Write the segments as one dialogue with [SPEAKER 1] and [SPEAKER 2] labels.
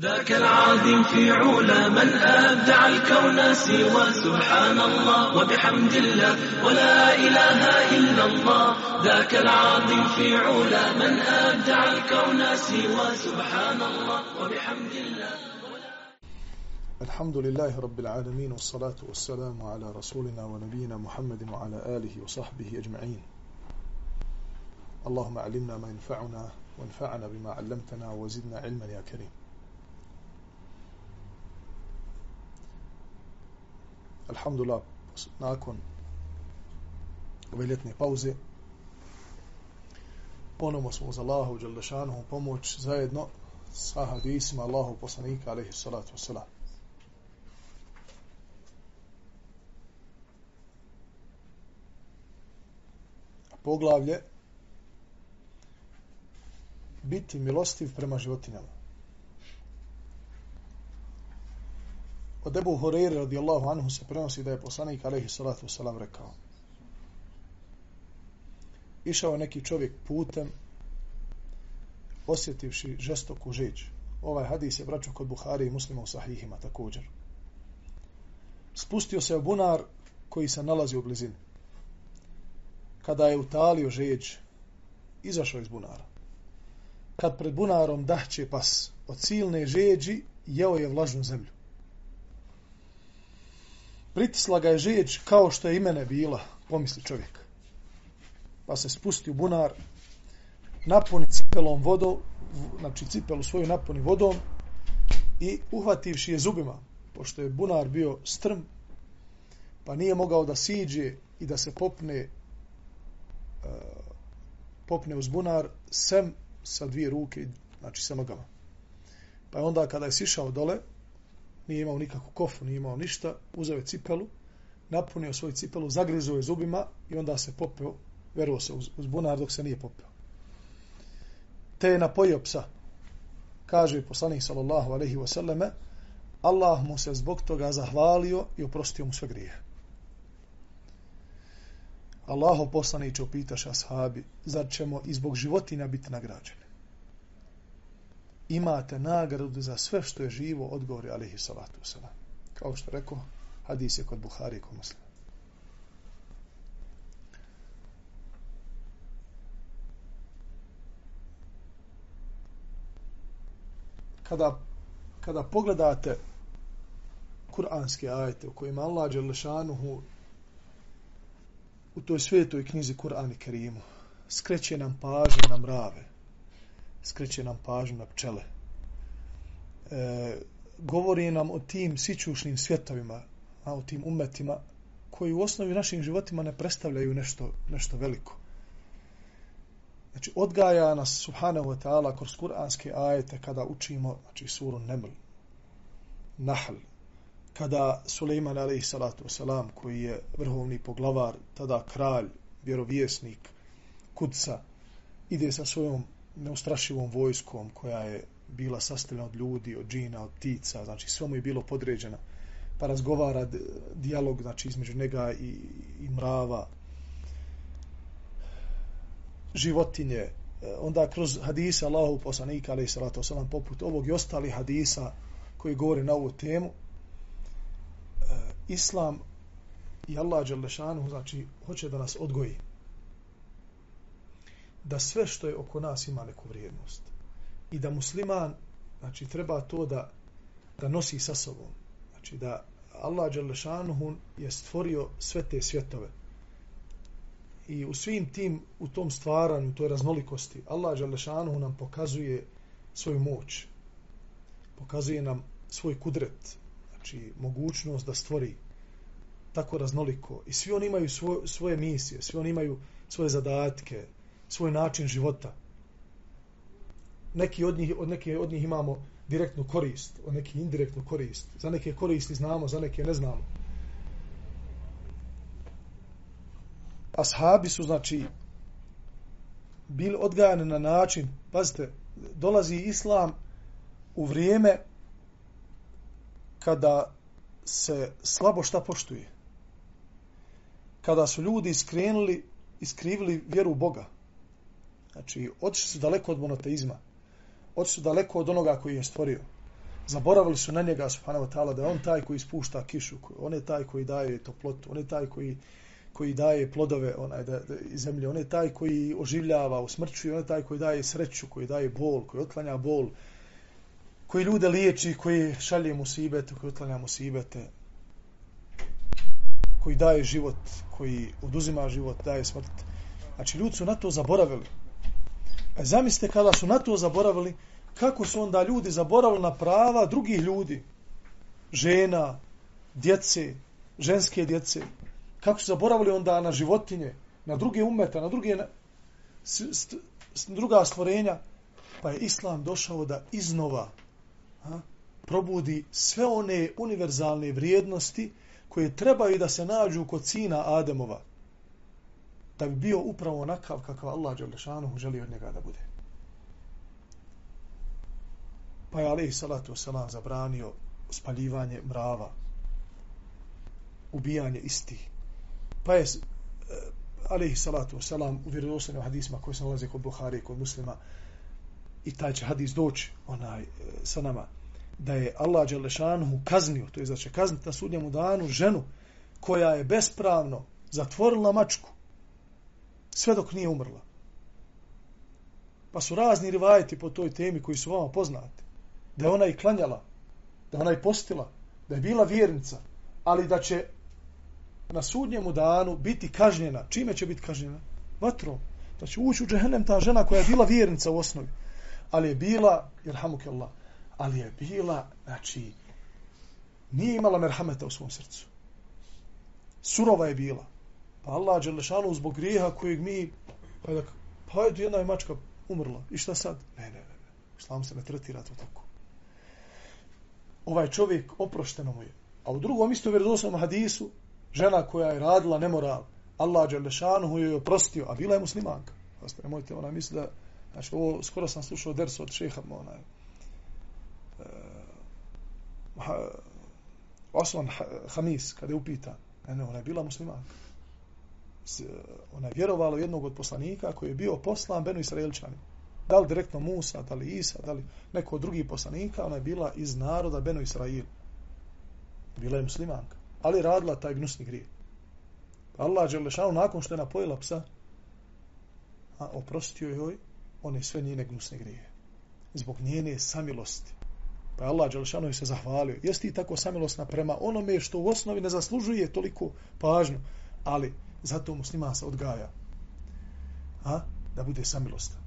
[SPEAKER 1] ذاك العظيم في علا من أبدع الكون سوى سبحان الله وبحمد الله ولا إله إلا الله. ذاك العظيم في علا من أبدع الكون سوى سبحان الله وبحمد الله.
[SPEAKER 2] الحمد لله رب العالمين والصلاة والسلام على رسولنا ونبينا محمد وعلى آله وصحبه أجمعين. اللهم علمنا ما ينفعنا وانفعنا بما علمتنا وزدنا علما يا كريم. Alhamdulillah, nakon ove ljetne pauze, ponovno smo uz Allahu Đalešanu pomoć zajedno sa hadisima Allahu poslanika, alaihi salatu wasalam. Poglavlje biti milostiv prema životinjama. Od Ebu Horeire radijallahu anhu se prenosi da je poslanik alaihi salatu wasalam rekao Išao neki čovjek putem osjetivši žestoku žeđ. Ovaj hadis je vraćao kod Buhari i muslima u sahihima također. Spustio se u bunar koji se nalazi u blizini. Kada je utalio žeđ, izašao iz bunara. Kad pred bunarom dahće pas od silne žeđi, jeo je vlažnu zemlju pritisla ga je žeđ kao što je i mene bila, pomisli čovjek. Pa se spusti u bunar, napuni cipelom vodom, znači cipelu svoju napuni vodom i uhvativši je zubima, pošto je bunar bio strm, pa nije mogao da siđe i da se popne e, popne uz bunar sem sa dvije ruke, znači sa nogama. Pa onda kada je sišao dole, nije imao nikakvu kofu, nije imao ništa, uzeo je cipelu, napunio svoju cipelu, zagrizuo je zubima i onda se popeo, veruo se uz, uz bunar dok se nije popeo. Te je napojio psa. Kaže poslanik sallallahu alaihi wasallame, Allah mu se zbog toga zahvalio i oprostio mu sve grije. Allaho poslaniće upitaš ashabi, zar ćemo i zbog životinja biti nagrađeni? Imate nagradu za sve što je živo, odgovori alihi salatu wasalam. Kao što rekao, hadis je kod Buhari i kod muslima. Kada, kada pogledate kuranske ajete u kojima Allah Đelešanuhu u toj svetoj knjizi Kur'an i Kerimu skreće nam pažnje na mrave, skreće nam pažnju na pčele. E, govori nam o tim sićušnim svjetovima, a o tim umetima, koji u osnovi našim životima ne predstavljaju nešto, nešto veliko. Znači, odgaja nas, subhanahu wa ta'ala, kroz kuranske ajete, kada učimo, znači, suru Neml, Nahl, kada Suleiman, alaihi salatu wasalam, koji je vrhovni poglavar, tada kralj, vjerovjesnik, kudca, ide sa svojom neustrašivom vojskom koja je bila sastavljena od ljudi, od džina, od ptica, znači sve mu je bilo podređeno. Pa razgovara dijalog znači, između njega i, i mrava, životinje, e, onda kroz hadise Allahu poslanika, ali i salatu osalam, poput ovog i ostali hadisa koji govore na ovu temu, e, Islam i Allah Đalešanu, znači, hoće da nas odgoji da sve što je oko nas ima neku vrijednost. I da musliman, znači, treba to da, da nosi sa sobom. Znači, da Allah Đalešanuhun je stvorio sve te svjetove. I u svim tim, u tom stvaranju, toj raznolikosti, Allah Đalešanuhun nam pokazuje svoju moć. Pokazuje nam svoj kudret. Znači, mogućnost da stvori tako raznoliko. I svi oni imaju svoje, svoje misije, svi oni imaju svoje zadatke, svoj način života. Neki od njih, od neke od njih imamo direktnu korist, od neki indirektnu korist. Za neke koristi znamo, za neke ne znamo. Ashabi su, znači, bili odgajani na način, pazite, dolazi islam u vrijeme kada se slabo šta poštuje. Kada su ljudi iskrenuli, iskrivili vjeru u Boga. Znači, otišli su daleko od monoteizma. Otišli su daleko od onoga koji je stvorio. Zaboravili su na njega, subhanahu wa ta'ala, da je on taj koji ispušta kišu, on je taj koji daje toplotu, on je taj koji, koji daje plodove onaj, da, da, iz zemlje, on je taj koji oživljava, usmrćuje, on je taj koji daje sreću, koji daje bol, koji otklanja bol, koji ljude liječi, koji šalje mu sibete, koji otklanja mu sibete, koji daje život, koji oduzima život, daje smrt. Znači, ljudi su na to zaboravili. A zamislite kada su na to zaboravili, kako su onda ljudi zaboravili na prava drugih ljudi, žena, djece, ženske djece, kako su zaboravili onda na životinje, na druge umeta, na druge, druga stvorenja, pa je Islam došao da iznova a, probudi sve one univerzalne vrijednosti koje trebaju da se nađu kod sina Ademova, da bi bio upravo onakav kakav Allah Đalešanu želi od njega da bude. Pa je alaih salatu wasalam zabranio spaljivanje mrava, ubijanje istih. Pa je eh, alaih salatu wasalam u vjerodostanju hadisma koji se nalaze kod Buhari i kod muslima i taj će hadis doći onaj, eh, sa nama da je Allah Đelešanu kaznio, to je znači da će kazniti na sudnjemu danu ženu koja je bespravno zatvorila mačku sve dok nije umrla. Pa su razni rivajeti po toj temi koji su vama poznati. Da je ona i klanjala, da je ona i postila, da je bila vjernica, ali da će na sudnjemu danu biti kažnjena. Čime će biti kažnjena? Vatrom. Da će ući u džehennem ta žena koja je bila vjernica u osnovi. Ali je bila, jer Allah, ali je bila, znači, nije imala merhameta u svom srcu. Surova je bila. Pa Allah Đelešanu zbog grijeha kojeg mi, pa je pa je jedna mačka umrla. I šta sad? Ne, ne, ne. ne. Islam se ne tretira to tako. Ovaj čovjek oprošteno mu je. A u drugom isto vjerodosnom hadisu, žena koja je radila nemoral, Allah Đelešanu je oprostio, a bila je muslimanka. Pa nemojte, ona misli da, znači ovo, skoro sam slušao ders od šeha, onaj, uh, e, Osman Hamis, kada je upitan, ne, ne, ona je bila muslimanka. Ona je vjerovala jednog od poslanika koji je bio poslan Benu Israelčani. Da li direktno Musa, da li Isa, da li neko od drugih poslanika, ona je bila iz naroda Benu Israel. Bila je muslimanka. Ali radila taj gnusni grije. Allah Đelešanu nakon što je napojila psa, a oprostio joj one sve njene gnusne grije. Zbog njene samilosti. Pa Allah Đelešanu se zahvalio. Jesi ti tako samilosna prema onome što u osnovi ne zaslužuje toliko pažnju, ali zato musliman se odgaja. A? Da bude samilostan.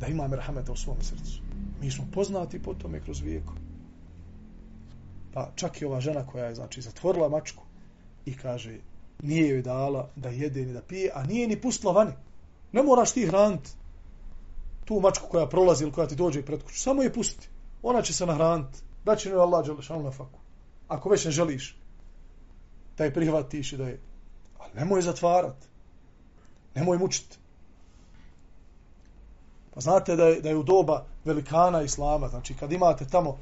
[SPEAKER 2] Da ima merhameta u svom srcu. Mi smo poznati po tome kroz vijeku. Pa čak i ova žena koja je znači zatvorila mačku i kaže nije joj dala da jede ni da pije, a nije ni pustila vani. Ne moraš ti hraniti tu mačku koja prolazi ili koja ti dođe pred kuću. Samo je pusti. ona će se nahraniti. Da će ne Allah Đelešanu na faku. Ako već ne želiš da je prihvatiš i da je... Ali nemoj zatvarat. Nemoj mučiti. Pa znate da je, da je u doba velikana Islama, znači kad imate tamo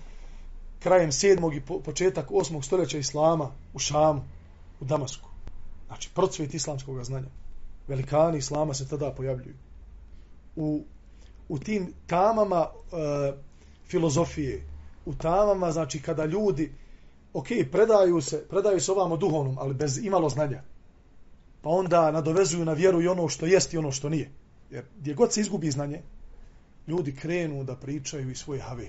[SPEAKER 2] krajem 7. i početak 8. stoljeća Islama u Šamu, u Damasku, znači procvet islamskog znanja, velikani Islama se tada pojavljuju. U, u tim tamama e, filozofije, u tamama, znači kada ljudi, ok, predaju se, predaju se ovamo duhovnom, ali bez imalo znanja, pa onda nadovezuju na vjeru i ono što jest i ono što nije. Jer gdje god se izgubi znanje, ljudi krenu da pričaju i svoje have.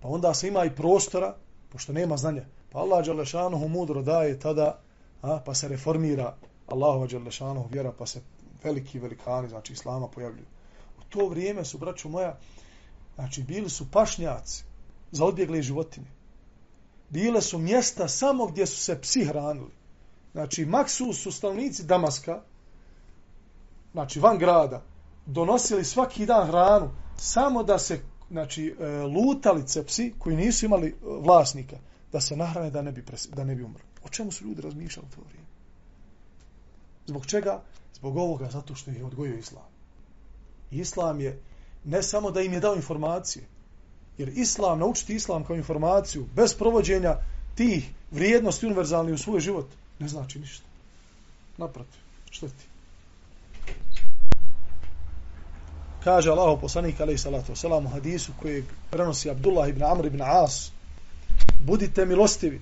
[SPEAKER 2] Pa onda se ima i prostora, pošto nema znanja. Pa Allah Đalešanuhu mudro daje tada, a, pa se reformira Allahu Đalešanuhu vjera, pa se veliki velikani, znači Islama, pojavljuju. U to vrijeme su, braću moja, Znači, bili su pašnjaci za odbjegle životinje. Bile su mjesta samo gdje su se psi hranili. Znači, Maksus su stanovnici Damaska, znači, van grada, donosili svaki dan hranu samo da se, znači, e, lutali cepsi koji nisu imali e, vlasnika, da se nahrane da ne bi, pres, da ne bi umrli. O čemu su ljudi razmišljali to vrijeme? Zbog čega? Zbog ovoga, zato što je odgojio islam. Islam je Ne samo da im je dao informacije. Jer islam, naučiti islam kao informaciju, bez provođenja tih vrijednosti univerzalnih u svoj život, ne znači ništa. Naprotiv, što ti? Kaže Allahu poslanik alaih salatu wasalam u hadisu kojeg prenosi Abdullah ibn Amr ibn As budite milostivi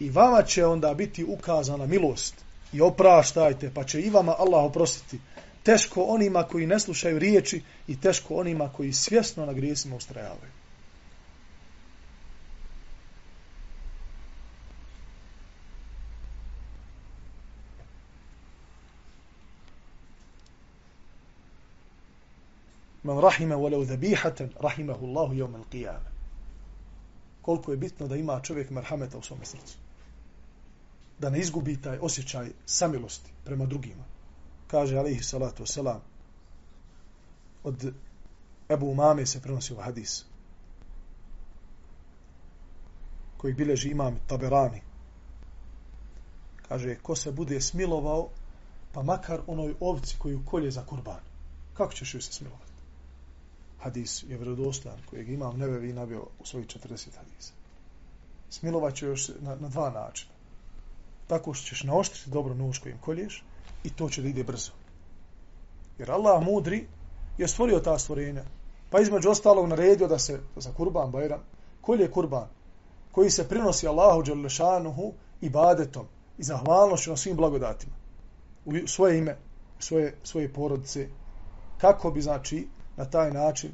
[SPEAKER 2] i vama će onda biti ukazana milost i opraštajte pa će i vama Allah oprostiti teško onima koji ne slušaju riječi i teško onima koji svjesno na grijesima ustrajavaju. Man rahime walau dhabihatan rahimahu Allahu yawm al-qiyamah. Koliko je bitno da ima čovjek merhameta u svom srcu. Da ne izgubi taj osjećaj samilosti prema drugima kaže alaihi salatu wasalam od Ebu Umame se prenosi u hadis koji bileži imam Taberani kaže ko se bude smilovao pa makar onoj ovci koju kolje za kurban kako ćeš ju se smilovati hadis je vjerodostojan, kojeg imam Nebevi nabio u svojih 40 hadisa smilovat ću još na, na dva načina tako što ćeš naoštriti dobro nož kojim kolješ i to će da ide brzo. Jer Allah mudri je stvorio ta stvorenja. Pa između ostalog naredio da se za kurban bajram, koji je kurban? Koji se prinosi Allahu Đalešanuhu i badetom i zahvalnošću na svim blagodatima. U svoje ime, svoje, svoje porodice. Kako bi, znači, na taj način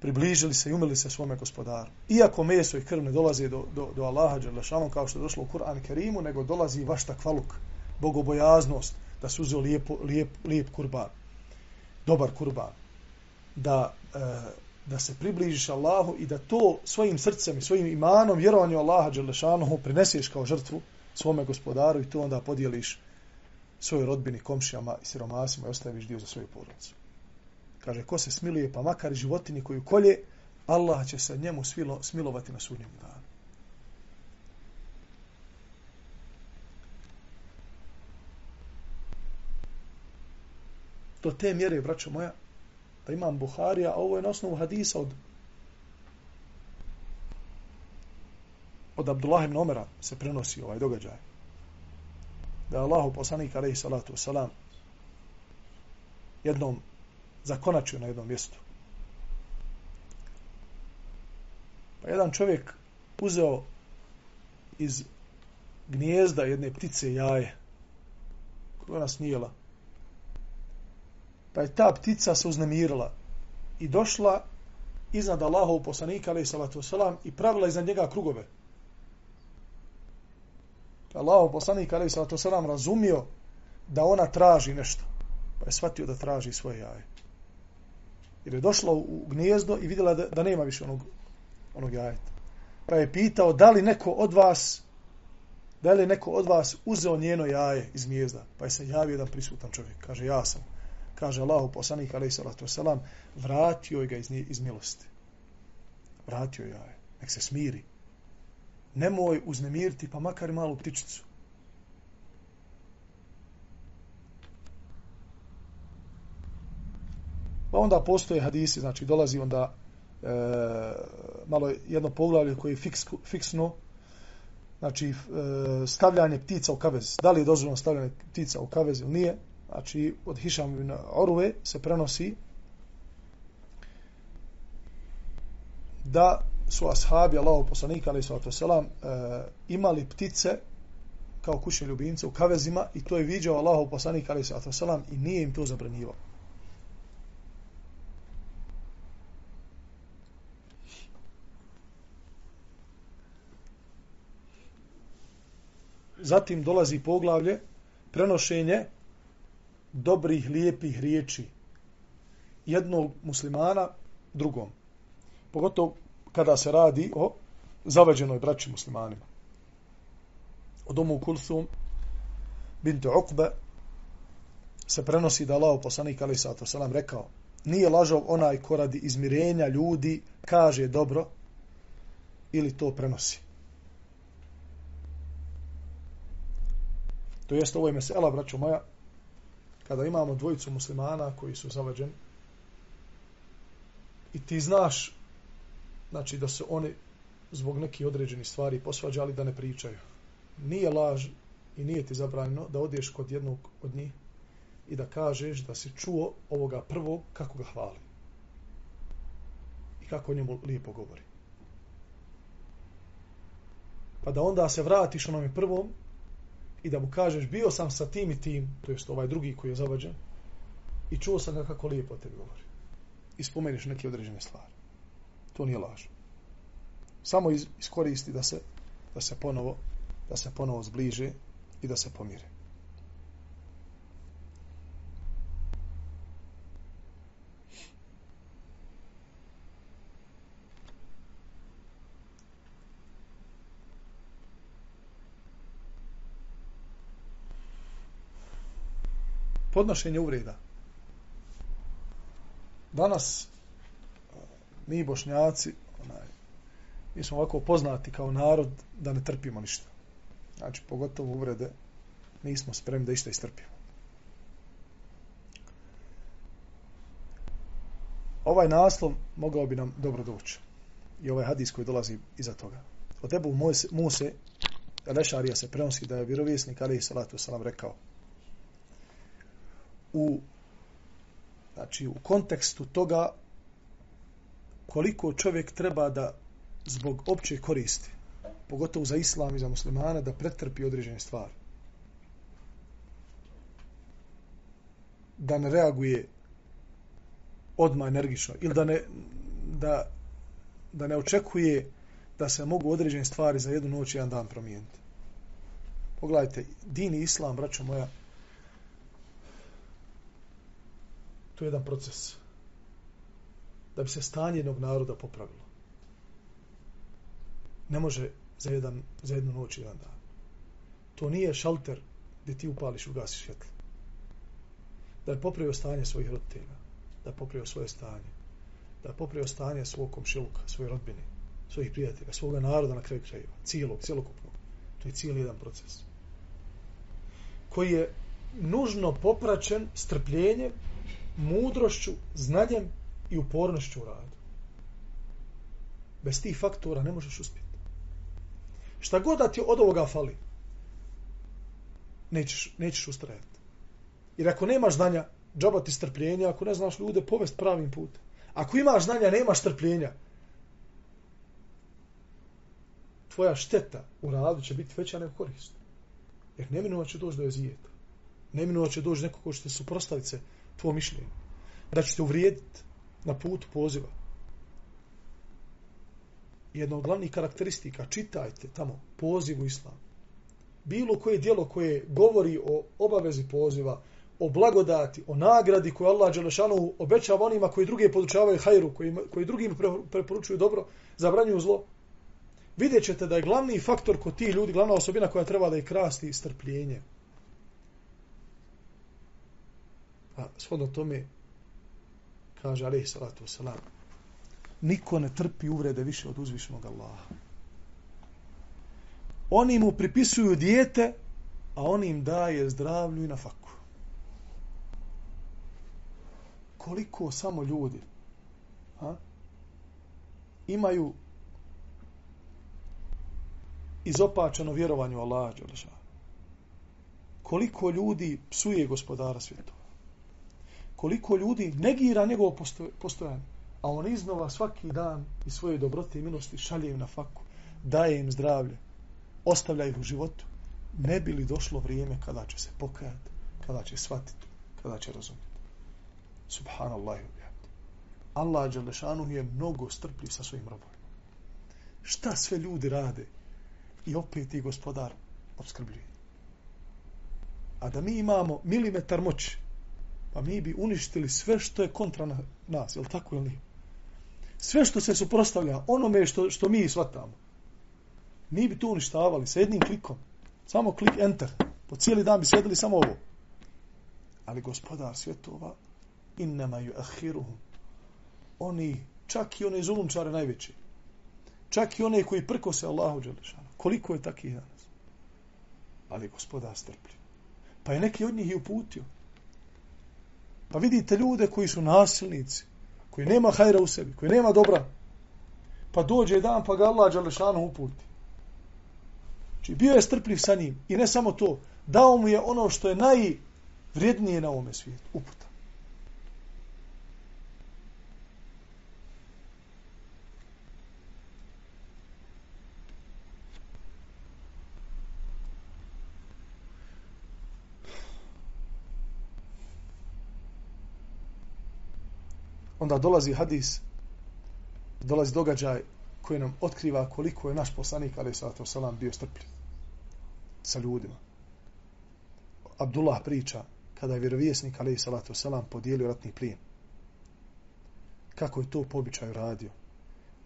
[SPEAKER 2] približili se i umili se svome gospodaru. Iako meso i krv ne dolaze do, do, do Allaha Đalešanuhu kao što je došlo u Kur'an Kerimu, nego dolazi vaš takvaluk bogobojaznost, da se uzeo lijep, lijep, lijep kurban, dobar kurban, da, e, da se približiš Allahu i da to svojim srcem i svojim imanom, vjerovanju Allaha Đelešanohu, prineseš kao žrtvu svome gospodaru i to onda podijeliš svojoj rodbini, komšijama i siromasima i ostaviš dio za svoju porodicu. Kaže, ko se smiluje, pa makar i koju kolje, Allah će se njemu svilo, smilovati na sudnjem danu. do te mjere, braćo moja, da imam Buharija, a ovo je na osnovu hadisa od od Abdullah ibn Omera se prenosi ovaj događaj. Da je Allahu poslanik, alaihi salatu wasalam, jednom zakonačio na jednom mjestu. Pa jedan čovjek uzeo iz gnijezda jedne ptice jaje koja ona snijela. pa je ta ptica se uznemirila i došla iznad Allahov poslanika alaih salatu wasalam i pravila iznad njega krugove. Allahov poslanik alaih salatu wasalam razumio da ona traži nešto. Pa je shvatio da traži svoje jaje. Jer je došla u gnijezdo i vidjela da, da nema više onog, onog jajeta. Pa je pitao da li neko od vas da li neko od vas uzeo njeno jaje iz gnijezda. Pa je se javio jedan prisutan čovjek. Kaže, ja sam kaže Allahu poslanik alaih salatu wasalam, vratio ga iz, iz milosti vratio jaje. nek se smiri nemoj uznemiriti pa makar malu ptičicu pa onda postoje hadisi znači dolazi onda e, malo jedno poglavlje koje je fiks, fiksno znači e, stavljanje ptica u kavez da li je dozvoljeno stavljanje ptica u kavez ili nije znači od Hišam ibn Orve se prenosi da su ashabi Allahov poslanika alejhi salatu selam e, imali ptice kao kućne ljubimce u kavezima i to je viđao Allahov poslanik alejhi salatu selam i nije im to zabranjivao. Zatim dolazi poglavlje prenošenje dobrih, lijepih riječi jednog muslimana drugom. Pogotovo kada se radi o zavađenoj braći muslimanima. Od Umu Kulthum binte Uqbe se prenosi da Allah poslanik ali sato selam rekao nije lažov onaj ko radi izmirenja ljudi kaže dobro ili to prenosi. To jest ovo je mesela, braćo moja, kada imamo dvojicu muslimana koji su zavađeni, i ti znaš znači da se oni zbog nekih određenih stvari posvađali da ne pričaju. Nije laž i nije ti zabranjeno da odeš kod jednog od njih i da kažeš da si čuo ovoga prvog kako ga hvali. I kako o njemu lijepo govori. Pa da onda se vratiš onom prvom i da mu kažeš bio sam sa tim i tim, to jest ovaj drugi koji je zavađen, i čuo sam ga kako lijepo te govori. I spomeniš neke određene stvari. To nije laž. Samo iz, iskoristi da se, da se ponovo da se ponovo zbliže i da se pomire. Podnošenje uvreda. Danas mi bošnjaci onaj, mi smo ovako poznati kao narod da ne trpimo ništa. Znači, pogotovo uvrede, nismo spremni da išta istrpimo. Ovaj naslov mogao bi nam dobro doći. I ovaj hadis koji dolazi iza toga. Od Ebu Muse, Lešarija se prenosi da je vjerovjesnik, ali i salatu salam rekao, u, znači, u kontekstu toga koliko čovjek treba da zbog opće koristi, pogotovo za islam i za muslimane, da pretrpi određene stvari. Da ne reaguje odma energično ili da ne, da, da ne očekuje da se mogu određene stvari za jednu noć i jedan dan promijeniti. Pogledajte, din i islam, braćo moja, to je jedan proces da bi se stanje jednog naroda popravilo. Ne može za, jedan, za jednu noć i jedan dan. To nije šalter gdje ti upališ u gasi svjetlo. Da je popravio stanje svojih roditelja, da je popravio svoje stanje, da je popravio stanje svog komšiluka, svoje rodbine, svojih prijatelja, svoga naroda na kraju krajeva, cijelog, cijelokupnog. To je cijeli jedan proces. Koji je nužno popraćen strpljenjem, mudrošću, znanjem i upornošću u radu. Bez tih faktora ne možeš uspjeti. Šta god da ti od ovoga fali, nećeš, nećeš ustrajati. Jer ako nemaš znanja, džaba ti strpljenja, ako ne znaš ljude, povest pravim put. Ako imaš znanja, nemaš strpljenja, tvoja šteta u radu će biti veća nego korist. Jer neminuo će doći do jezijeta. Neminuo će doći neko ko će te suprostaviti se tvoje mišljenje. Da ću te uvrijediti na putu poziva jedna od glavnih karakteristika, čitajte tamo poziv u islam. Bilo koje dijelo koje govori o obavezi poziva, o blagodati, o nagradi koju Allah Đelešanu obećava onima koji druge podučavaju hajru, koji, koji drugim preporučuju dobro, zabranjuju zlo. Vidjet ćete da je glavni faktor kod tih ljudi, glavna osobina koja treba da je krasti strpljenje. A shodno tome, kaže alaihi salatu wasalam, niko ne trpi uvrede više od uzvišenog Allaha. Oni mu pripisuju dijete, a on im daje zdravlju i na faku. Koliko samo ljudi a, imaju izopačeno vjerovanje u Allaha. Koliko ljudi psuje gospodara svjetova. Koliko ljudi negira njegovo postojanje a on iznova svaki dan i svoje dobrote i milosti šalje im na faku, daje im zdravlje, ostavlja ih u životu, ne bi li došlo vrijeme kada će se pokajati, kada će shvatiti, kada će razumjeti. Subhanallah. Allah Đalešanu je mnogo strpljiv sa svojim robovima. Šta sve ljudi rade i opet i gospodar obskrbljuje. A da mi imamo milimetar moći, pa mi bi uništili sve što je kontra nas, je li tako ili nije? sve što se suprostavlja onome što, što mi shvatamo. Mi bi to uništavali sa jednim klikom. Samo klik enter. Po cijeli dan bi sjedili samo ovo. Ali gospodar svjetova innama ju ahiruhum. Oni, čak i one zulumčare najveći. Čak i one koji prko se Allahu Đelešanu. Koliko je takih danas? Ali gospodar strpljiv. Pa je neki od njih i uputio. Pa vidite ljude koji su nasilnici, koji nema hajra u sebi, koji nema dobra, pa dođe dan pa ga Allah Đalešanu uputi. Znači bio je strpljiv sa njim i ne samo to, dao mu je ono što je najvrijednije na ovome svijetu, uputa. Onda dolazi hadis, dolazi događaj koji nam otkriva koliko je naš poslanik, ali sallatu wasalam, bio strpljiv sa ljudima. Abdullah priča kada je vjerovjesnik, ali sallatu wasalam, podijelio ratni plijen. Kako je to po običaju radio?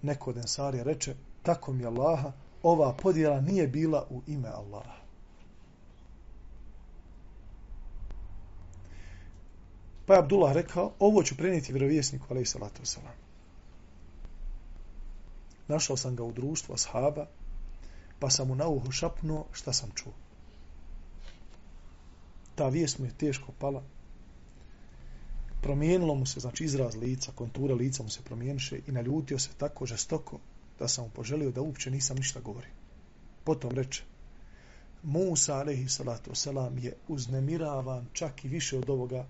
[SPEAKER 2] Neko od ensarija reče, tako mi Allaha, ova podjela nije bila u ime Allaha. Pa je Abdullah rekao, ovo ću prenijeti vjerovjesniku, alaih salatu wasalam. Našao sam ga u društvu ashaba, pa sam mu na uho šapnuo šta sam čuo. Ta vijest mu je teško pala. Promijenilo mu se, znači izraz lica, kontura lica mu se promijeniše i naljutio se tako žestoko da sam mu poželio da uopće nisam ništa govorio. Potom reče, Musa, alaihi salatu wasalam, je uznemiravan čak i više od ovoga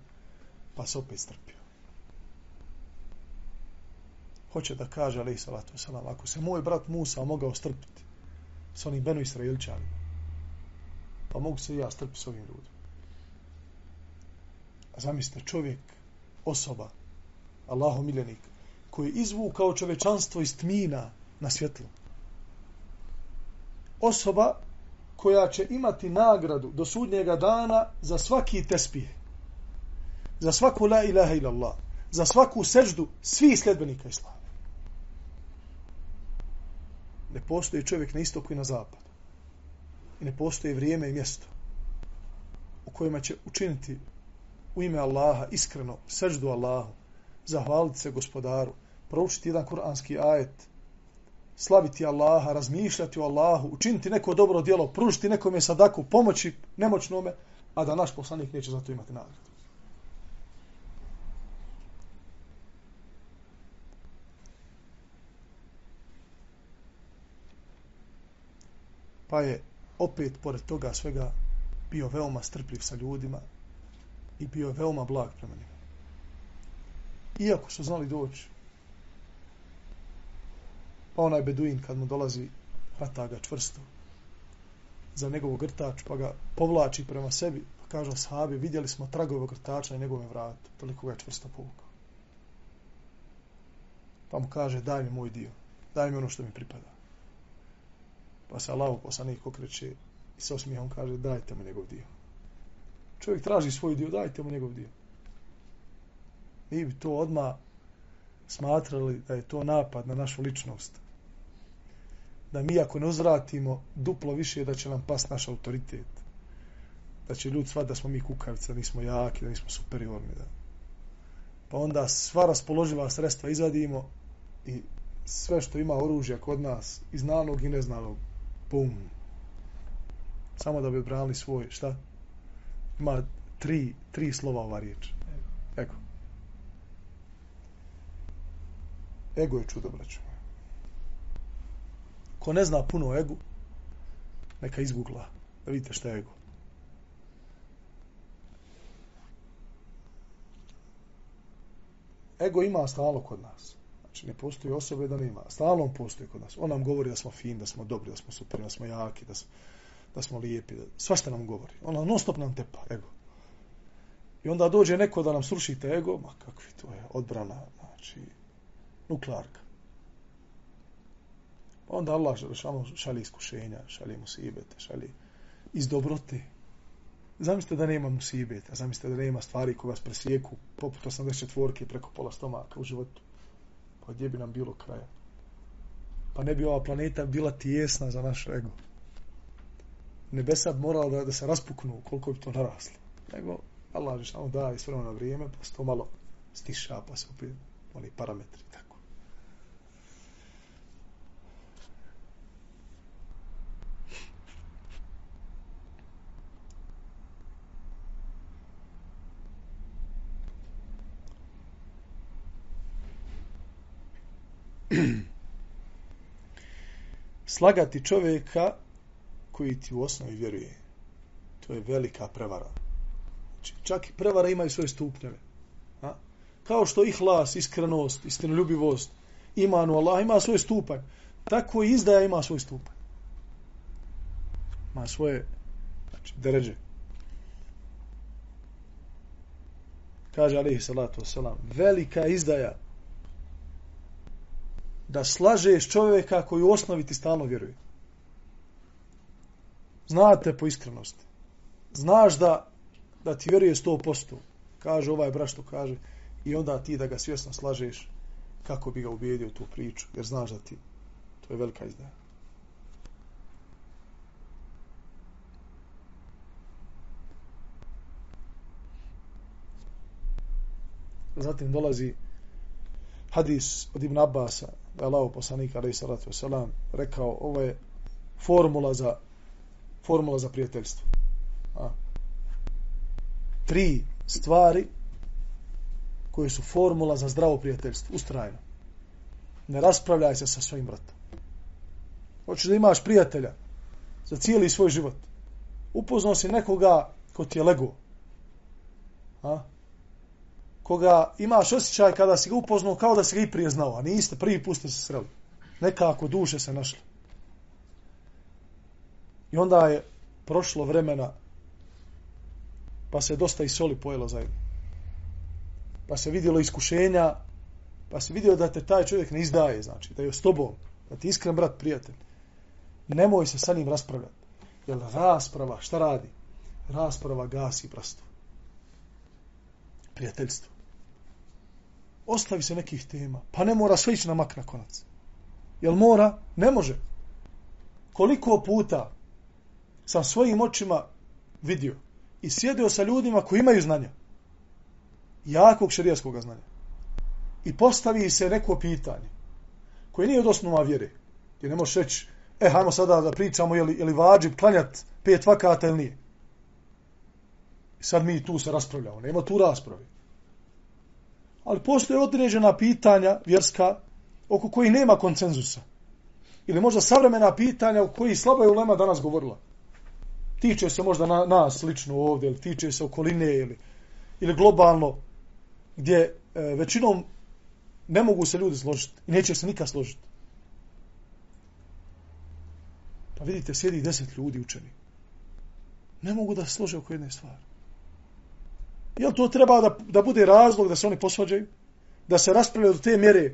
[SPEAKER 2] pa se opet strpio. Hoće da kaže, ali salatu salam, ako se moj brat Musa mogao strpiti s onim Benu Israilčanima, pa mogu se i ja strpiti s ovim ljudima. A zamislite, čovjek, osoba, Allahu miljenik, koji je izvukao čovečanstvo iz tmina na svjetlo. Osoba koja će imati nagradu do sudnjega dana za svaki tespih za svaku la ilaha ila Allah, za svaku seždu svih sljedbenika Islama. Ne postoji čovjek na istoku i na zapadu. I ne postoji vrijeme i mjesto u kojima će učiniti u ime Allaha iskreno seždu Allahu, zahvaliti se gospodaru, proučiti jedan kuranski ajet, slaviti Allaha, razmišljati o Allahu, učiniti neko dobro djelo, pružiti nekome sadaku, pomoći nemoćnome, a da naš poslanik neće za to imati nagradu. Pa je opet pored toga svega bio veoma strpljiv sa ljudima i bio veoma blag prema njima. Iako su znali doći, pa onaj beduin kad mu dolazi hvata ga čvrsto za njegovog grtač, pa ga povlači prema sebi, pa kaže sahabi, vidjeli smo tragove grtača na njegovom vratu, toliko ga je čvrsto povukao. Pa mu kaže, daj mi moj dio, daj mi ono što mi pripada. Pa se Allah poslanik okreće i sa osmijehom kaže dajte mu njegov dio. Čovjek traži svoj dio, dajte mu njegov dio. Mi bi to odma smatrali da je to napad na našu ličnost. Da mi ako ne uzratimo duplo više da će nam pas naš autoritet. Da će ljudi svat da smo mi kukavice, da nismo jaki, da nismo superiorni. Da. Pa onda sva raspoloživa sredstva izvadimo i sve što ima oružja kod nas, iz znanog i neznanog, bum. Samo da bi odbranili svoj, šta? Ima tri, tri slova ova riječ. Ego. Ego je čudo, braću. Ko ne zna puno egu, neka izgugla da vidite šta je ego. Ego ima stalo kod nas. Znači, ne postoji osobe da nema. Stalno on postoji kod nas. On nam govori da smo fin, da smo dobri, da smo super, da smo jaki, da smo, da smo lijepi. Da... Svašta nam govori. On non stop nam tepa, ego. I onda dođe neko da nam srušite ego, ma kakvi to je, odbrana, znači, nuklearka. Pa onda Allah šalje iskušenja, šalje musibete, šalje iz dobrote. Zamislite da nema musibeta, zamislite da nema stvari koje vas presijeku poput 84 preko pola stomaka u životu pa gdje bi nam bilo kraja? Pa ne bi ova planeta bila tijesna za naš ego. Nebesa bi morala da, da se raspuknu koliko bi to naraslo. Nego, Allah je samo da i sve na vrijeme, pa se to malo stiša, pa se opet oni parametri tako. Slagati čovjeka koji ti u osnovi vjeruje. To je velika prevara. Znači, čak i prevara imaju svoje stupnjeve. A? Kao što ihlas, iskrenost, istinoljubivost, imanu Allah ima svoj stupanj. Tako i izdaja ima svoj stupanj. Ima svoje znači, deređe. Kaže alaihi salatu wasalam, velika izdaja da slažeš čovjeka koji u osnovi ti stalno vjeruje. Znate po iskrenosti. Znaš da, da ti vjeruje 100%. Kaže ovaj brašto, kaže. I onda ti da ga svjesno slažeš kako bi ga ubijedio tu priču. Jer znaš da ti to je velika izdaja. Zatim dolazi hadis od Ibn Abbasa, da je Allah poslanik, alaih salatu wasalam, rekao, ovo je formula za formula za prijateljstvo. A? Tri stvari koje su formula za zdravo prijateljstvo, ustrajno. Ne raspravljaj se sa svojim bratom. Hoćeš da imaš prijatelja za cijeli svoj život. Upoznao si nekoga ko ti je lego. A? Koga imaš osjećaj kada si ga upoznao kao da si ga i prije znao, a niste prvi put ste se sreli. Nekako duše se našli. I onda je prošlo vremena pa se dosta i soli pojelo zajedno. Pa se vidjelo iskušenja, pa se vidio da te taj čovjek ne izdaje, znači, da je s tobom, da ti iskren brat, prijatelj. Nemoj se sa njim raspravljati. Jer rasprava, šta radi? Rasprava gasi prastu. Prijateljstvo. Ostavi se nekih tema. Pa ne mora sve ići na mak na konac. Jel mora? Ne može. Koliko puta sam svojim očima vidio i sjedio sa ljudima koji imaju znanja. Jakog šarijaskog znanja. I postavi se neko pitanje koje nije od osnova vjere. Ti ne možeš reći, e, hajmo sada da pričamo, je li, je li vađib klanjat pet vakata ili nije. I sad mi tu se raspravljamo. Nema tu raspravi. Ali postoje određena pitanja vjerska oko koji nema koncenzusa. Ili možda savremena pitanja o koji slaba je ulema danas govorila tiče se možda na, nas lično ovdje, ili tiče se okoline, ili, ili globalno, gdje e, većinom ne mogu se ljudi složiti i neće se nikad složiti. Pa vidite, sjedi deset ljudi učeni. Ne mogu da se slože oko jedne stvari. Jel to treba da, da bude razlog da se oni posvađaju? Da se raspravljaju do te mjere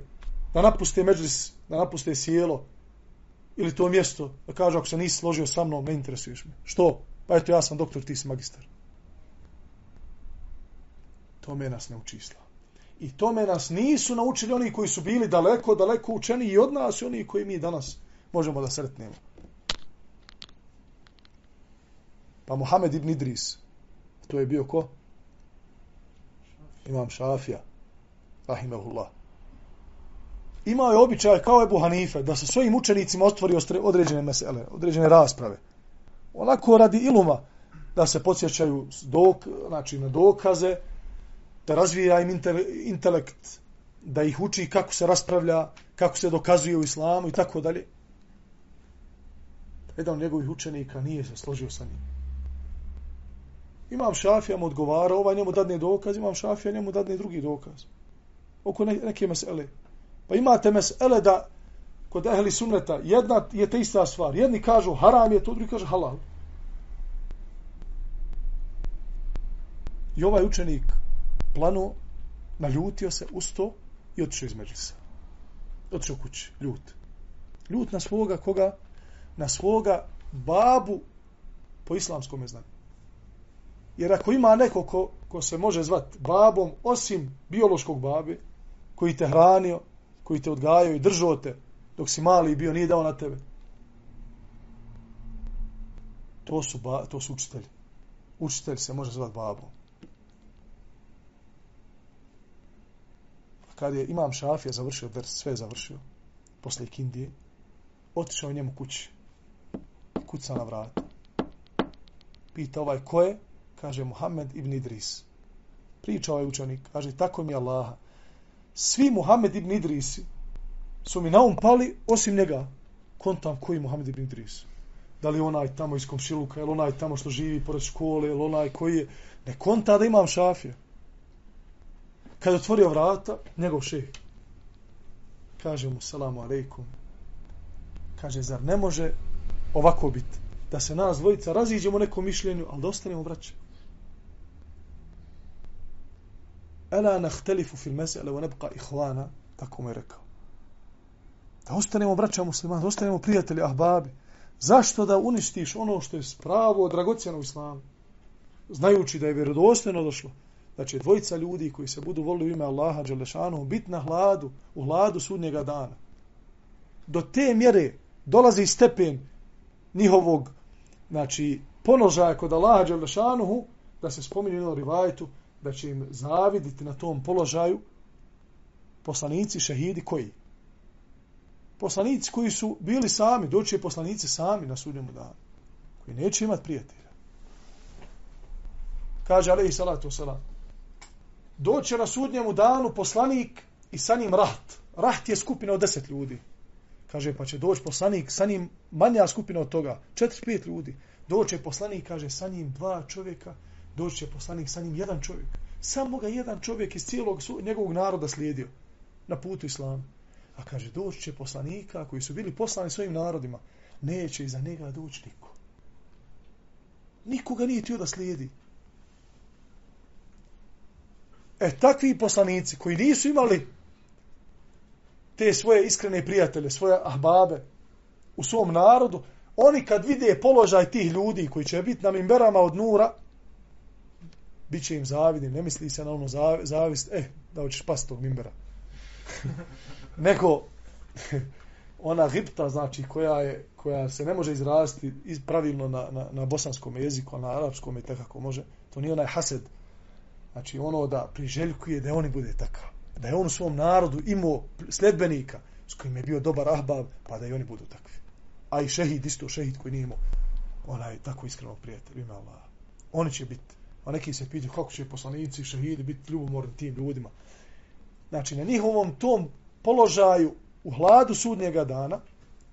[SPEAKER 2] da napuste međlis, da napuste sjelo, ili to mjesto da kaže ako se nisi složio sa mnom, ne interesuješ me. Što? Pa eto ja sam doktor, ti si magistar. To me nas ne uči islam. I to me nas nisu naučili oni koji su bili daleko, daleko učeni i od nas i oni koji mi danas možemo da sretnemo. Pa Mohamed ibn Idris, to je bio ko? Imam Šafija, rahimehullah. imao je običaj kao Ebu Hanife da sa svojim učenicima otvori određene mesele, određene rasprave. Onako radi iluma da se podsjećaju dok, znači na dokaze, da razvija im intelekt, da ih uči kako se raspravlja, kako se dokazuje u islamu i tako dalje. Jedan od njegovih učenika nije se složio sa njim. Imam šafija mu odgovara, ovaj njemu dadne dokaz, imam šafija njemu dadne drugi dokaz. Oko neke mesele. Pa imate mesele da kod ehli sunneta jedna je te ista stvar. Jedni kažu haram je to, drugi kažu halal. I ovaj učenik plano naljutio se usto i otišao iz međlisa. Otišao kući, ljut. Ljut na svoga koga? Na svoga babu po islamskom znanju. Jer ako ima neko ko, ko se može zvat babom, osim biološkog babe, koji te hranio, koji te odgajao i držao te dok si mali bio, nije dao na tebe. To su, ba, to su učitelji. Učitelj se može zvati babom. Kad je imam šafija završio, ders, sve završio, posle ikindije, otišao njemu kući. Kuca na vrata. Pita ovaj ko je? Kaže Muhammed ibn Idris. Priča ovaj učenik. Kaže, tako mi je Allaha svi Muhammed ibn Idrisi su mi na um pali, osim njega, kontam koji Muhammed ibn Idris. Da li onaj tamo iz komšiluka, ili onaj tamo što živi pored škole, ili onaj koji je... Ne konta da imam šafije. Kad otvorio vrata, njegov šeh. Kaže mu, salamu alaikum. Kaže, zar ne može ovako biti? Da se nas dvojica raziđemo nekom mišljenju, ali da ostanemo braće. Ela nahtelifu fil mesele, wa nebqa ihvana, tako mu je rekao. Da ostanemo braća muslimana, da ostanemo prijatelji ahbabi. Zašto da uništiš ono što je spravo, dragocjeno u islamu? Znajući da je vjerodostojno došlo da će dvojica ljudi koji se budu volili u ime Allaha Đelešanu biti na hladu, u hladu sudnjega dana. Do te mjere dolazi stepen njihovog znači, ponožaja kod Allaha Đelešanu da se spominje u rivajtu da će im zaviditi na tom položaju poslanici šehidi koji? Poslanici koji su bili sami, doći je poslanici sami na sudnjemu danu, koji neće imati prijatelja. Kaže, alaihi salatu salam, doće na sudnjemu danu poslanik i sa njim raht. Raht je skupina od deset ljudi. Kaže, pa će doći poslanik, sa njim manja skupina od toga, četiri, pet ljudi. Doće poslanik, kaže, sa njim dva čovjeka, doći će poslanik, sa njim jedan čovjek. Samo ga jedan čovjek iz cijelog njegovog naroda slijedio na putu islama. A kaže, doći će poslanika koji su bili poslani svojim narodima. Neće iza njega doći niko. Nikoga nije tio da slijedi. E, takvi poslanici koji nisu imali te svoje iskrene prijatelje, svoje ahbabe u svom narodu, oni kad vide položaj tih ljudi koji će biti na mimberama od nura, bit će im zavidni, ne misli se na ono zavist, eh, da hoćeš pas tog mimbera. Neko, ona gipta, znači, koja, je, koja se ne može izraziti pravilno na, na, na bosanskom jeziku, a na arapskom je tako može, to nije onaj hased, Znači ono da priželjkuje da oni bude takav. Da je on u svom narodu imao sledbenika s kojim je bio dobar ahbab, pa da i oni budu takvi. A i šehid, isto šehid koji nije imao onaj tako iskreno prijatelj, ima Allah. Oni će biti, a neki se pitaju kako će poslanici šehidi biti ljubomorni tim ljudima. Znači na njihovom tom položaju u hladu sudnjega dana,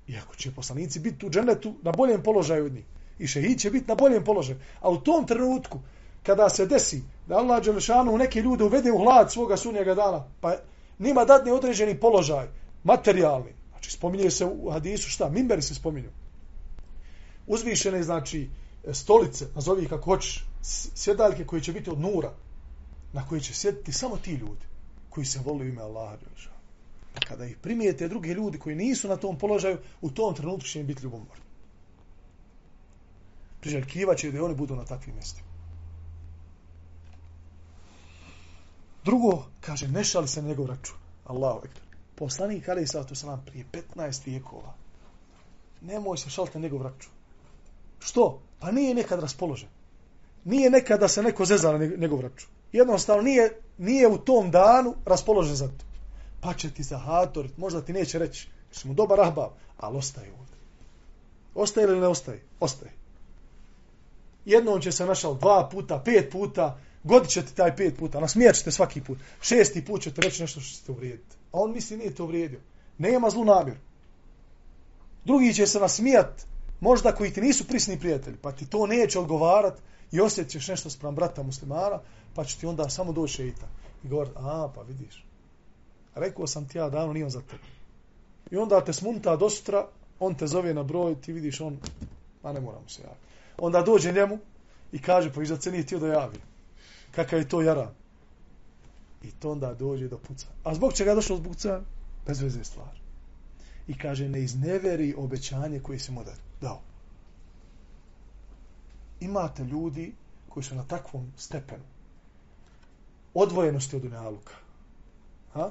[SPEAKER 2] iako će poslanici biti u dženetu na boljem položaju od njih, i šehid će biti na boljem položaju, a u tom trenutku kada se desi da Allah Đelešanu neke ljude uvede u hlad svoga sunnjega dana, pa nima dadne određeni položaj, materijalni. Znači, spominje se u hadisu šta? Mimberi se spominju. Uzvišene, znači, stolice, nazovi kako hoćeš, sjedaljke koje će biti od nura, na koje će sjediti samo ti ljudi koji se voli ime Allaha Đelešanu. Kada ih primijete drugi ljudi koji nisu na tom položaju, u tom trenutku će im biti ljubomorni. Priželjkivaće da oni budu na takvim mjestima. Drugo, kaže, ne šali se na njegov račun. Allahu ekber. Poslanik Ali Isatu Salam prije 15 vijekova. Nemoj se šaliti na njegov račun. Što? Pa nije nekad raspoložen. Nije nekada da se neko zeza na njegov račun. Jednostavno nije, nije u tom danu raspoložen za to. Pa će ti zahatorit, možda ti neće reći, smo dobar ahbab, ali ostaje ovdje. Ostaje ili ne ostaje? Ostaje. Jednom će se našao dva puta, pet puta, godit ti taj pet puta, nasmijat ćete svaki put, šesti put ćete reći nešto što ćete uvrijediti. A on misli nije to uvrijedio. Nema zlu namjeru. Drugi će se nasmijat, možda koji ti nisu prisni prijatelji, pa ti to neće odgovarat i osjećaš ćeš nešto sprem brata muslimana, pa će ti onda samo doći šeita. I govorit, a, pa vidiš. Rekao sam ti ja davno, nijem za tebe. I onda te smunta do sutra, on te zove na broj, ti vidiš on, a ne moramo se javiti. Onda dođe njemu i kaže, pa iza se nije tio da javi kakav je to jara. I to onda dođe do puca. A zbog čega je došlo zbog puca? Bez veze stvar. I kaže, ne izneveri obećanje koje si mu dao. Imate ljudi koji su na takvom stepenu odvojenosti od unaluka. Ha?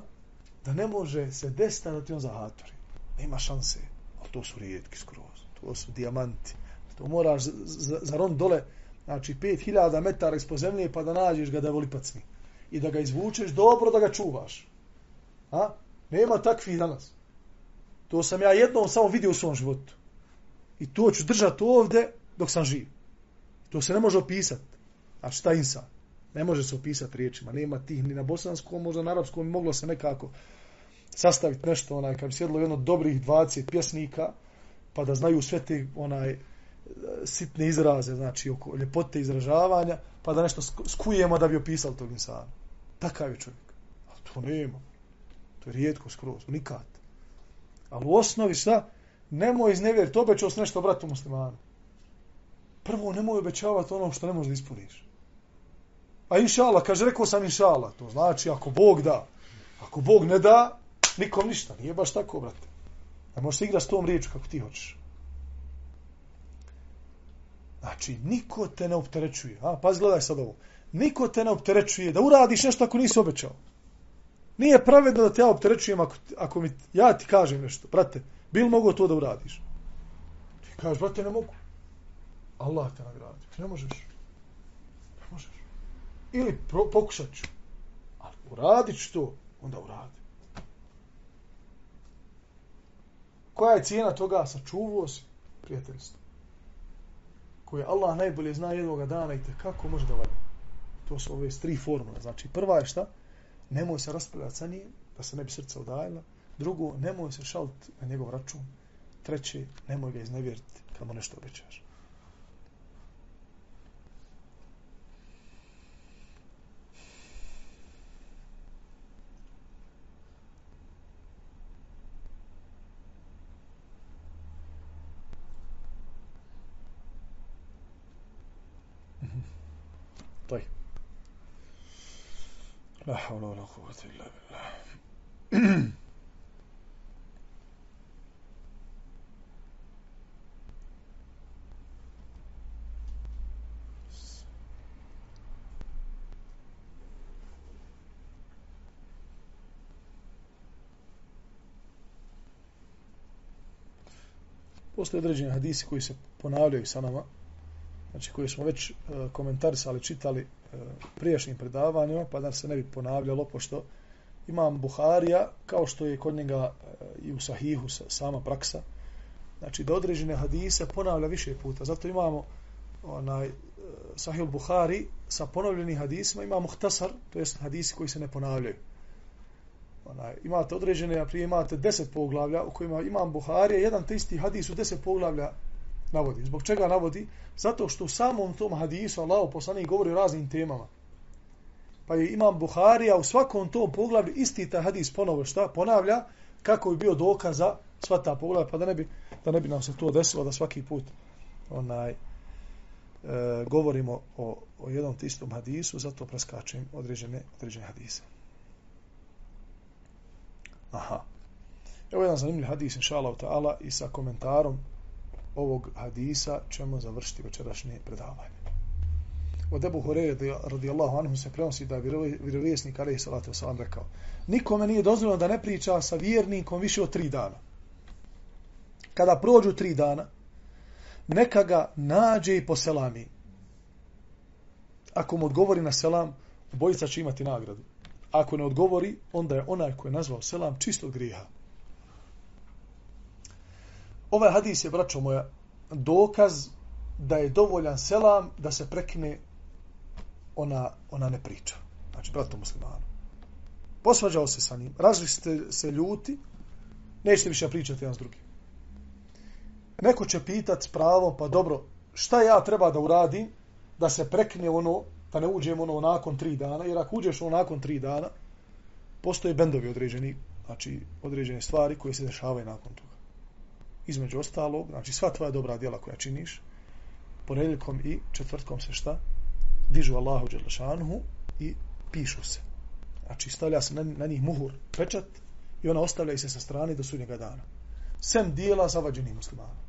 [SPEAKER 2] Da ne može se desiti da ti on zahatori. Nema šanse. Ali to su rijetki skroz. To su dijamanti. To moraš za ron dole znači 5000 metara ispod zemlje pa da nađeš ga da voli pacni. I da ga izvučeš dobro da ga čuvaš. A? Nema takvi danas. To sam ja jednom samo vidio u svom životu. I to ću držati ovde dok sam živ. To se ne može opisati. Znači, A šta insan? Ne može se opisati riječima. Nema tih ni na bosanskom, možda na arapskom moglo se nekako sastaviti nešto, onaj, kad bi sjedlo jedno dobrih 20 pjesnika, pa da znaju sve te onaj, sitne izraze, znači oko ljepote izražavanja, pa da nešto skujemo da bi opisali tog insana. Takav je čovjek. Ali to nema. To je rijetko skroz, nikad. Ali u osnovi šta? Nemoj iznevjeriti, obećao si nešto bratu muslimanu. Prvo, nemoj obećavati ono što ne možeš da ispuniš. A inšala, kaže, rekao sam inšala. To znači, ako Bog da, ako Bog ne da, nikom ništa. Nije baš tako, brate. Ne možeš igrati s tom riječu kako ti hoćeš. Znači, niko te ne opterećuje. A, pa gledaj sad ovo. Niko te ne opterećuje da uradiš nešto ako nisi obećao. Nije pravedno da te ja opterećujem ako, ako mi, ja ti kažem nešto. Brate, bil mogo to da uradiš? Ti kažeš, brate, ne mogu. Allah te nagradi. Ne možeš. Ne možeš. Ili pro, pokušat ću. Ali uradit ću to, onda uradi. Koja je cijena toga? Sačuvao si prijateljstvo. Koje Allah najbolje zna jednog dana i te kako može da valja. To su ove tri formule. Znači, prva je šta? Nemoj se raspravljati sa njim, da se ne bi srca udajila. Drugo, nemoj se šaliti na njegov račun. Treće, nemoj ga iznevjeriti kad mu nešto obećaš. طيب لا حول ولا قوة إلا بالله Postoje određeni hadisi koji se ponavljaju sa nama, znači koje smo već e, komentarisali, čitali e, prijašnjim predavanjima, pa da se ne bi ponavljalo, pošto imam Buharija, kao što je kod njega e, i u Sahihu sama praksa, znači da određene hadise ponavlja više puta. Zato imamo onaj e, Sahih Buhari sa ponovljenim hadisima, imamo Muhtasar, to jest hadisi koji se ne ponavljaju. Onaj, imate određene, a prije imate deset poglavlja u kojima imam Buharija, jedan te isti hadis u deset poglavlja navodi. Zbog čega navodi? Zato što u samom tom hadisu Allah poslanik govori o raznim temama. Pa je imam Buharija u svakom tom poglavlju isti ta hadis ponovo šta ponavlja kako bi bio dokaz za sva ta poglavlja pa da ne bi, da ne bi nam se to desilo da svaki put onaj e, govorimo o, o jednom tistom hadisu zato preskačem određene, određene hadise. Aha. Evo jedan zanimljiv hadis, inša Allah, i sa komentarom ovog hadisa ćemo završiti večerašnje predavanje. Od Ebu Horeje radijallahu anhu se prenosi da je vjerovjesnik alaihi salatu wasalam rekao nikome nije dozvoljeno da ne priča sa vjernikom više od tri dana. Kada prođu tri dana, neka ga nađe i poselami. Ako mu odgovori na selam, bojica će imati nagradu. Ako ne odgovori, onda je onaj koji je nazvao selam čistog griha. Ovaj hadis je, braćo moja, dokaz da je dovoljan selam da se prekine ona, ona ne priča. Znači, brato muslimanu. Posvađao se sa njim, razli ste se ljuti, nećete više pričati jedan s drugim. Neko će pitat s pravom, pa dobro, šta ja treba da uradim da se prekne ono, pa ne uđemo ono nakon tri dana, jer ako uđeš ono nakon tri dana, postoje bendovi određeni, znači određene stvari koje se dešavaju nakon toga između ostalog, znači sva tvoja dobra djela koja činiš, ponedjeljkom i četvrtkom se šta? Dižu Allahu Đelešanuhu i pišu se. Znači stavlja se na, na njih muhur, pečat i ona ostavlja se sa strane do sudnjega dana. Sem dijela zavađenih muslimana.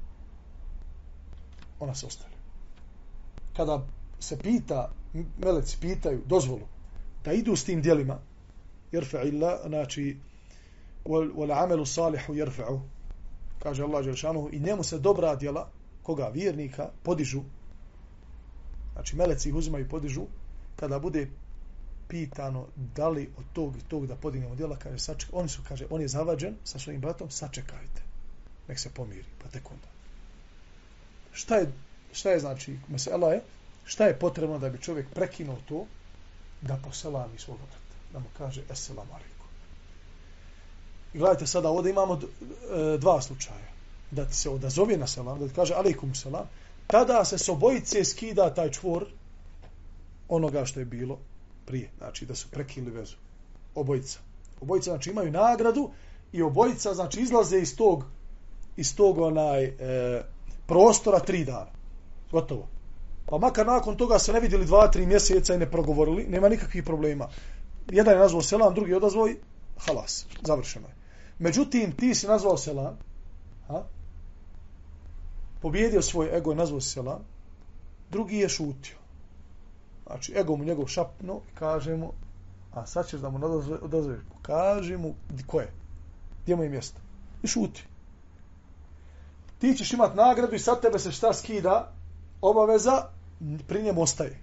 [SPEAKER 2] Ona se ostavlja. Kada se pita, meleci pitaju dozvolu da idu s tim dijelima, jerfe illa, znači, wal amelu salihu jerfe'u kaže Allah Đelšanu, i njemu se dobra djela, koga vjernika, podižu, znači meleci ih uzimaju i podižu, kada bude pitano da li od tog i tog da podignemo djela, kaže, saček, oni su, kaže, on je zavađen sa svojim bratom, sačekajte, nek se pomiri, pa tek onda. Šta je, šta je znači, mesela je, šta je potrebno da bi čovjek prekinuo to, da poselami svoga brata, da mu kaže, eselamu alaikum. I gledajte sada, ovdje imamo e, dva slučaja. Da ti se odazove na selam, da ti kaže alaikum selam, tada se s obojice skida taj čvor onoga što je bilo prije. Znači da su prekinuli vezu. Obojica. Obojica znači imaju nagradu i obojica znači izlaze iz tog iz tog onaj e, prostora tri dana. Gotovo. Pa makar nakon toga se ne vidjeli dva, tri mjeseca i ne progovorili, nema nikakvih problema. Jedan je nazvao selam, drugi je odazvao i halas, završeno je. Međutim, ti si nazvao selam, ha? pobjedio svoj ego i nazvao selam, drugi je šutio. Znači, ego mu njegov šapno i kaže mu, a sad ćeš da mu odazoveš, kaže mu ko je, gdje mu je mjesto. I šuti. Ti ćeš imat nagradu i sad tebe se šta skida, obaveza, pri njemu ostaje.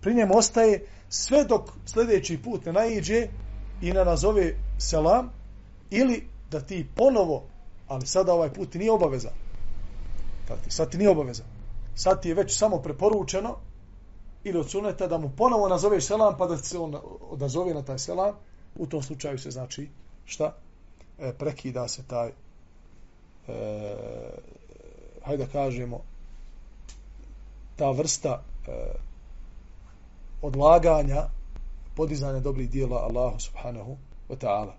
[SPEAKER 2] Pri njemu ostaje sve dok sljedeći put ne naiđe i ne nazove selam ili da ti ponovo, ali sada ovaj put ti nije obaveza. Sad ti nije obaveza. Sad ti je već samo preporučeno ili od suneta da mu ponovo nazoveš selam pa da se on odazove na taj selam, u tom slučaju se znači šta? E, prekida se taj e, hajde da kažemo ta vrsta e, odlaganja podizanja dobrih dijela Allahu subhanahu wa ta'ala.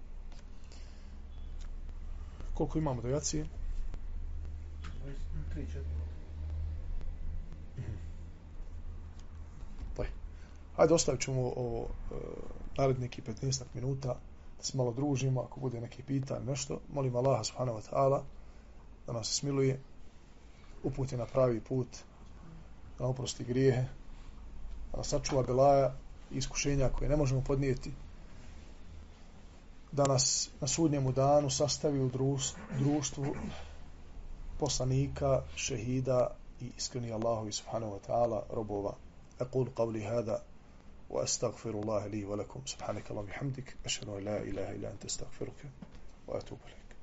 [SPEAKER 2] Koliko imamo do jacije? 3-4. Hajde, ostavit ćemo ovo e, naredni neki 15 minuta da se malo družimo, ako bude neki pitan, nešto. Molim Allaha subhanahu wa ta'ala da nas smiluje, uputi na pravi put, da oprosti grijehe, da nas sačuva belaja i iskušenja koje ne možemo podnijeti, da nas na sudnjemu danu sastavi u društvu poslanika, šehida i iskreni Allahu subhanahu wa ta'ala robova. أقول قولي هذا وأستغفر الله لي ولكم سبحانك اللهم وبحمدك أشهد أن لا إله إلا أنت أستغفرك وأتوب إليك